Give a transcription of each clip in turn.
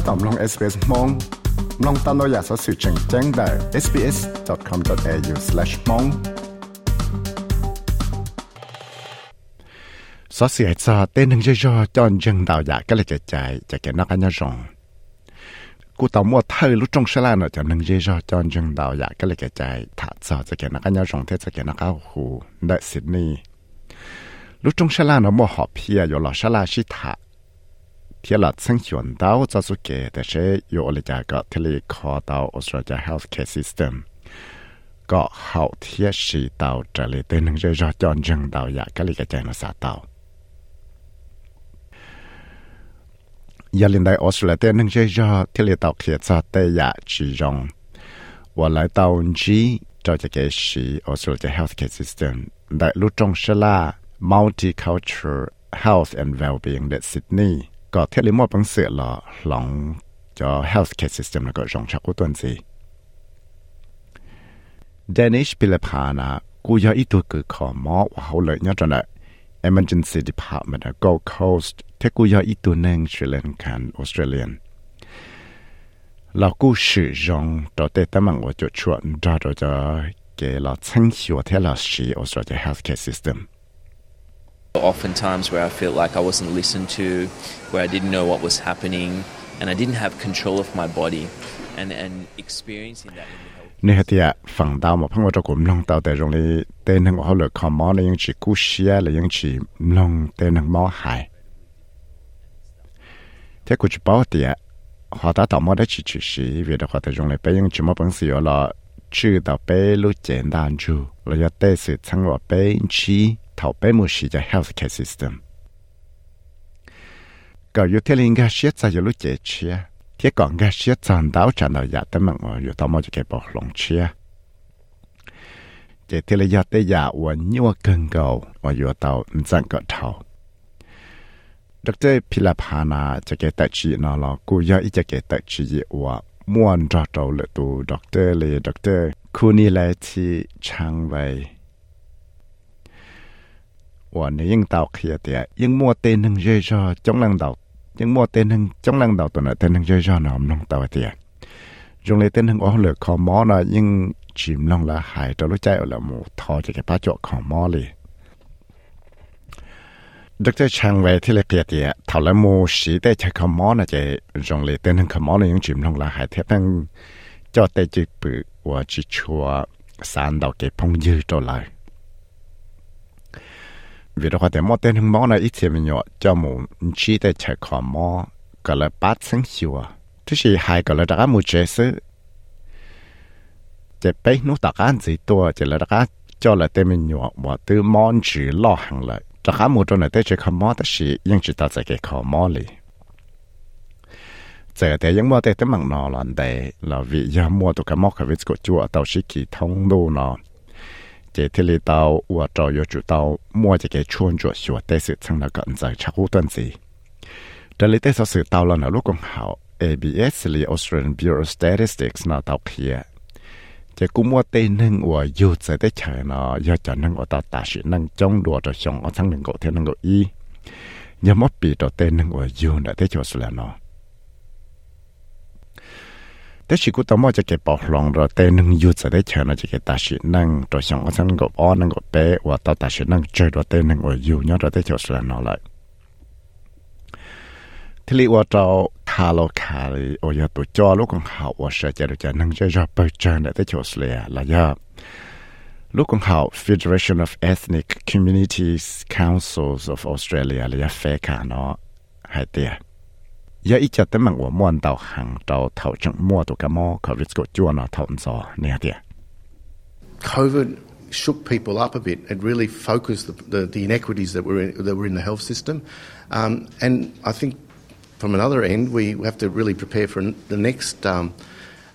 ถ้าตอมลง SBS มองลองตามเราอยากสอสื่อแจ้งแจ้งได้ sbs.com.au/mong สอเสียจะเต้นหนึ่งจะจอจอนจังดาวอยากก็เลยจะใจจะแกนักอันยรองกูต่อมัวเธอรู้จงชลาเนอะจะหนึ่งจะจอจอนจังดาวอยากก็เลยจะใจถ้าจะจะแกนักอันยรองเทจะแกนักเอาหูได้สิดนี่รู้จงชลาเนอะมัวหอบเพียอยู่หล่อชลาชิตา thì là sinh hoạt đào cho số kế để sẽ yêu lấy giá cái tele khó đào Australia healthcare system. Có hậu thiết sĩ đào trở lại tên những rơi ra chọn rừng đào ya cái lý cái chạy nó xa đào giờ lên đây Australia tên những rơi ra tele đào kia cho tây ya chỉ rong và lại đào chỉ cho cái sĩ Australia healthcare system. Đại lúc trong sẽ là multicultural health and well-being tại Sydney. ก็เทลิมอบังเสือหล่อหลงจอ healthcare system แล้วก็รองชักอุตันซีเดนิชปิลพานากูยาอีตัวคือขอมอว่าเขาเลยเนี่ยจน emergency department Gold Coast เทกูยาอีตัวหนึ่ง Sri Lankan Australian เรากูสื่อรงตัวเตตมังว่าจะชวนเราจะเกเราชั้นหัวเทเราสี Australia healthcare system Often times where I feel like I wasn't listened to, where I didn't know what was happening, and I didn't have control of my body, and and experiencing that. นี่เหตุยฝั่งดาวมาพังว่าจะกลุ่มลงดาวแต่ตรงนี้เต้นทั้งเขาเลยคอมมอนเลยยังจีกู้เชียเลยยังจีลงเต้นทั้งมอหายเท่กูจะบอกเตียหอตาต่อมอได้จีจีสีเวียดขอแต่ตรงเลยไปยังจีมาปังเสียละชื่อต่อไปรู้เจนดานจูเลยเต้สืบทั้งว่าเป็นชี 就给包龙吃啊。这天了要得呀，我你我更高，我有到唔整个头。Dr. Pilapana จะเกตัดชีนอลกูยาอีจะเกตัดชีว่าม่วนรอเจ้าเลยตูด็อกเตอร์เลยด็อกเตอร์คูนี่เลยที่ช่างไว้我呢应到去的，应莫得能热热，总能到，应莫得能总能到ตัวน่ะ得能热热น่ะมลง到的。用嚟得能我เลยขอมอน่ะยิ่งจิมลงละหายตัวรู้ใจเอาละห 我呢应到起的，应莫 tên hưng rơi cho chống lăng đầu, nhưng mua tên hưng chống lăng đầu tuần là tên hưng rơi cho nó không tàu tiền. Dùng lấy tên hưng ổ lửa khó mó là nhưng chìm lòng là hải cho lúc chạy ở là mù thò cho cái bá chỗ khó mó lì. Đức chơi chàng về thì lấy kia tiền, thảo là mù sĩ tế chạy khó mó là chạy, dùng lấy tên hưng khó mó là nhưng chìm lòng là hải thế tăng cho tế chữ bự và chữ chùa sản cái phong dư trở lại vì đó thì mỗi tên món này ít thì mình cho một chi để chạy khó mò gọi là bát sinh siêu thứ gì hai gọi là đã một chế sự chế bế nó đã ăn gì tua chế là đã cho là tên mình nhọ và từ món chỉ lo hàng lại đã cả một trong này tên chạy khó mò đó là nhưng chỉ ta chạy cái khó mò li giờ thì những món tên tên mặn nọ là để là vì giờ mua tụ cái món cái vịt của chua tàu sĩ kỳ thông đồ nọ 这天里到我找要知道，莫这个穿着学，但是成了个在吃苦段子。这里但是是到了那路公号，ABS 里 Australian Bureau Statistics 那到去。这古莫对能我有在的钱呢，要叫能我到大学能中多的上，我才能够天能够一。要么比到对能我有那的就是了呢。 แต่สิกูต้องมอจะเก็บปอกลองเราแต่นึงอยู่จะได้เชิญเราจะเก็บตาชินั่งตัวช่องก็ฉันก็อ้อนั่งก็เป๊ะว่าตาตาชินั่งเจอเราแต่นึงว่าอยู่เนี่ยเราได้เจอสุดแล้วเลยที่ลีว่าเราคาโลคาลีโอยตัวจอลูกของเขาว่าเสียใจเราจะนั่งเจอเราเปิดเจอได้เจอสุดแล้วละยาลูกของเขา Federation of Ethnic Communities Councils of Australia เลยเฟคาเนาะให้เตีย COVID shook people up a bit. It really focused the, the, the inequities that were in, that were in the health system, um, and I think from another end we have to really prepare for the next um,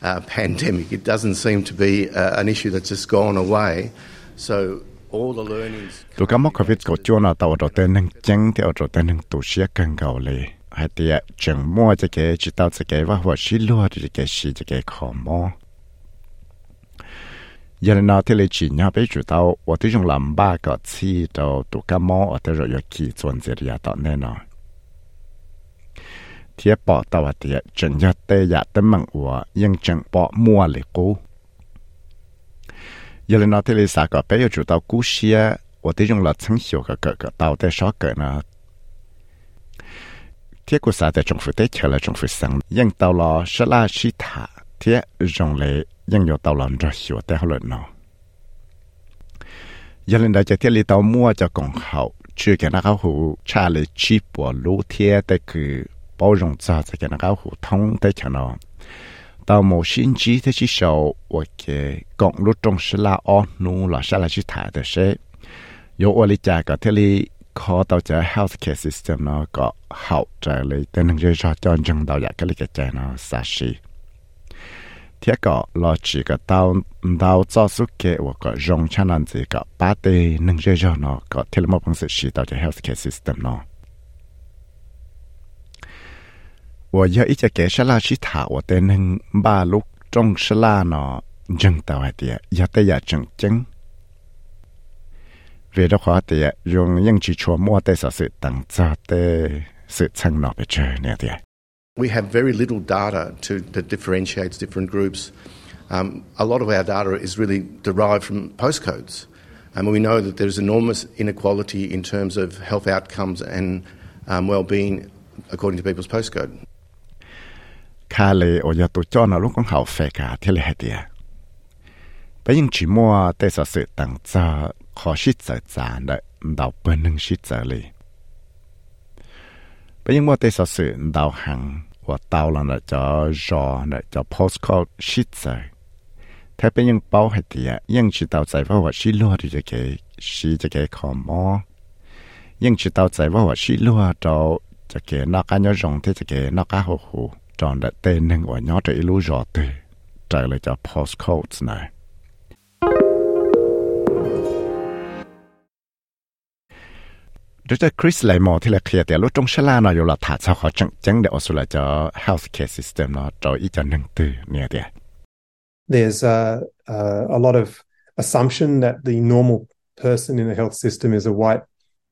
uh, pandemic. It doesn't seem to be uh, an issue that's just gone away. So all the ตัวกำมอควิดก็จวนเอาตัวตัวเต้นหนึ่งจังที่เอาตัวเต้นหนึ่งตัวเชียกันเก่าเลย lì hay tiệt chẳng mua cho cái chỉ tao cho cái và hoặc xí lúa thì cái xí cho cái khó mò giờ nào thì lấy chỉ nhau bây chủ tao 我都用蓝巴个气到都感冒，我都有有几种这里啊到那呢。 贴报道啊的正要得呀的问我应正报摸了股。有人那这里啥个别有主到故事啊，我得用了从小个个个到底少个呢？ 贴古啥的政府得吃了政府生，应到了十拉西塔贴用来应有到了这小的好了呢。有人在这贴里到摸就更好。去给那个湖查了几波露天的去包容着，在给那个湖通的看到。到某星期的时候，我给公路中是拉哦努了下来去谈的是，有我的家个这里 考到这 healthcare system 呢个好在里，但能就说战争到一个里个在呢啥事。贴个老几个到到早苏给我个容产难这个把的能热热呢个贴了么本事是到这 healthcare system 呢。我要一直给下拉去塔，我的能把路中是拉呢，正到一点，要得要正经。 We have very little data to, that differentiates different groups. Um, a lot of our data is really derived from postcodes. And we know that there's enormous inequality in terms of health outcomes and um, well-being according to people's postcode. ขอชิดเสจานได้ดาวเปิ้นหนึ่งชิดเสเลยไปยังว่าเตสสื่อดาวหังว่าเตาลังจะจอได้จะโพสข้อชิดเสถ้าเป็นยังเป้าให้เตียยังชิดดาวใจว่าว่าชิลัวดีจะเกชิจะเกขอมอยังชิดดาวใจว่าว่าชิลัวดาวจะเกนอกการยอจงที่จะเกนอกการหูหูจอนได้เต้นหนึ่งว่าย้อจะอิลูจอเตใจเลยจะโพสข้อสนะ system there's a, a, a, lot of assumption that the normal person in the health system is a white,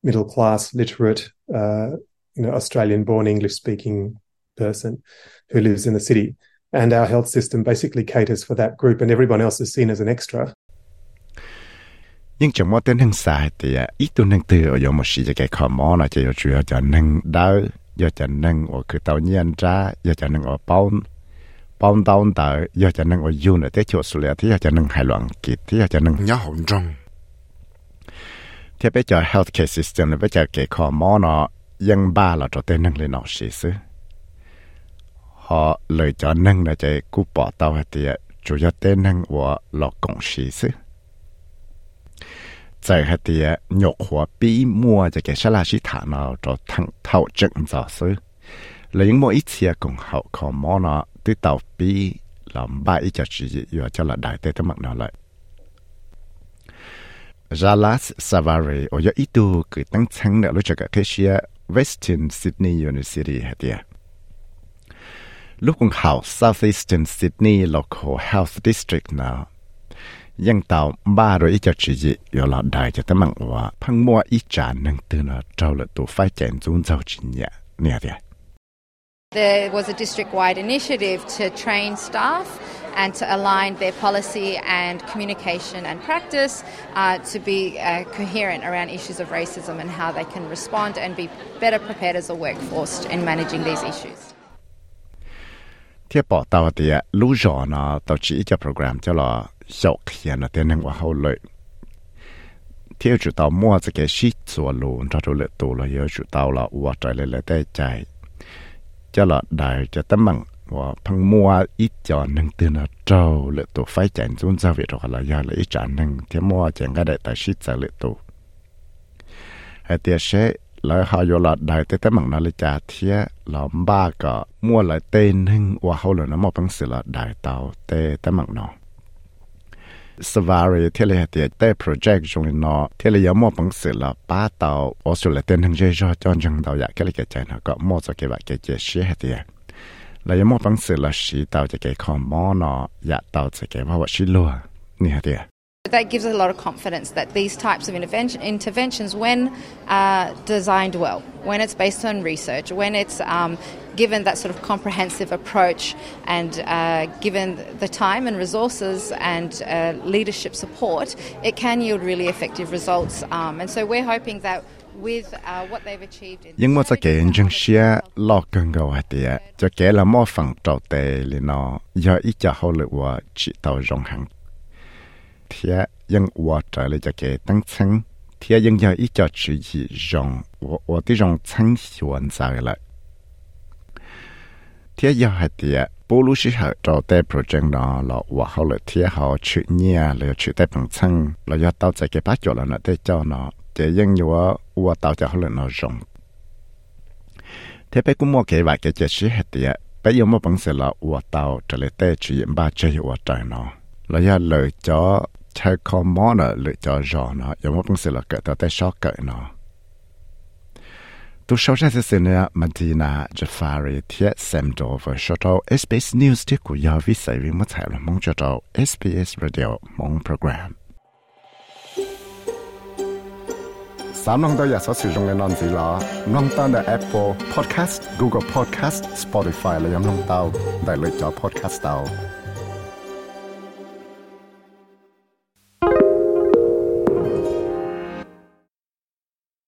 middle class, literate, uh, you know, Australian born English speaking person who lives in the city. And our health system basically caters for that group, and everyone else is seen as an extra. nhưng chẳng mò tên năng xài thì à, ít tu năng từ ở dòng một sĩ cho cái khó mò là cho dù chưa cho nâng đau do cho nâng ở cứ tàu nhiên ra do cho nâng ở bao bao tàu tờ do cho nâng ở du nữa tới chỗ xử lý thì do cho nâng hài loạn kịp thì do cho nâng nhớ hồn trung. thế bây giờ health care system là bây giờ cái khó mò nó ยังบ้าเราจะเต้นนั่งเลยนอสิซึเขาเลยจะนั่งนะใจกูปอเตาเตียจุยเต้นนั่งว่าหลอกกงสิซึ มออีเทียกงเขาขอมอนะที่เต่าปีลำบากอีจะจีอยู่จะละได้แต่ตั้งมักนอเลย Jalas Savary 我要一度佢等称嘅，你这个佢是 Western Sydney University 系啲。ลูกของเขา Southeastern Sydney Local Health District นะ ยังเต่าบ้าโดยอีจะจีอยู่หลอดได้จะตั้งมังว่าพังมัวอีจานหนึ่งตื่นเจ้าละตัวไฟแจนจุนเจ้าจีเนี่ยเนี่ยเดีย There was a district wide initiative to train staff and to align their policy and communication and practice uh, to be uh, coherent around issues of racism and how they can respond and be better prepared as a workforce in managing these issues. ที่ปอตาวเดียรู้จอนะตัวจีจะโปรแกรมจะรอ 小天了，点能我好累。ที่จุด到末这个是做路，找到了多了，又จุด到了我在了了ได้ใจจะละได้จะตั้งมังว่าพังมัวอีจอหนึ่งตื่นเจ้าเลยตัวไฟแจนจุนจะเวทกันละยาเลยอีจานหนึ่งที่มัวแจงก็ได้แต่ชิดจะเลยตัวไอเดียเชแล้วเขาอยู่ละได้แต่ตั้งมังนาฬิกาเทียลำบ้าก็มัวเลยเต้นหนึ่งว่าเขาเลยนะมอปังสิละได้เตาเต้ตั้งมัง สวารีเที่เลยเดียได้ project จงนอที่เลยมอปังสือละป้าเตาออสเตรเลียเตนทั้งเจจอจอนจังเตาอยากแค่เลยใจนะก็มอจะเก็บว่าเกเจเชียเดียแล้วยมอปังสือละสีเตาจะเกคอมมอนออยากเตาจะเกว่าว่าชิลัวนี่เดีย That gives us a lot of confidence that these types of intervention, interventions, when uh, designed well, when it's based on research, when it's um, given that sort of comprehensive approach, and uh, given the time and resources and uh, leadership support, it can yield really effective results. Um, and so we're hoping that. With, uh, what they've achieved in nhưng là mô tề li rong 贴因我这里就给当称，贴因有一家主意用我我的用称喜欢在了。贴要系啲，布鲁时候做啲 project 咯，咯话后来贴好出嘢，你又出啲本称，你要到这个八角了，那啲叫呢，这因有我我到就后来那用。贴俾估摸嘅话嘅这是系啲，不要么本事了，我到这里啲主意把这我在呢，你要累咗。ใช้คอมมอนหรือจอจอเนาะยังว่าเป็นสิ่งเกิดแต่ชอบเกิดเนาะตัวชาวเชสเนี่ยมันดีนะจะฟารีเทียเซมโดเวอ chơi có món ở lựa cho giò nó giống mà bằng sự là cỡ tới tay shop cỡ nó. Tôi sau ra sẽ nè mình thì Jafari thiết xem đồ và sau đó SBS News tiết của nhà vi xảy vì mất thải là mong cho đó SBS Radio mong program. Sám nông tôi sẽ sử dụng cái nón gì là nông ta là Apple Podcast, Google Podcast, Spotify là giống nông tao, đại lựa cho podcast tao.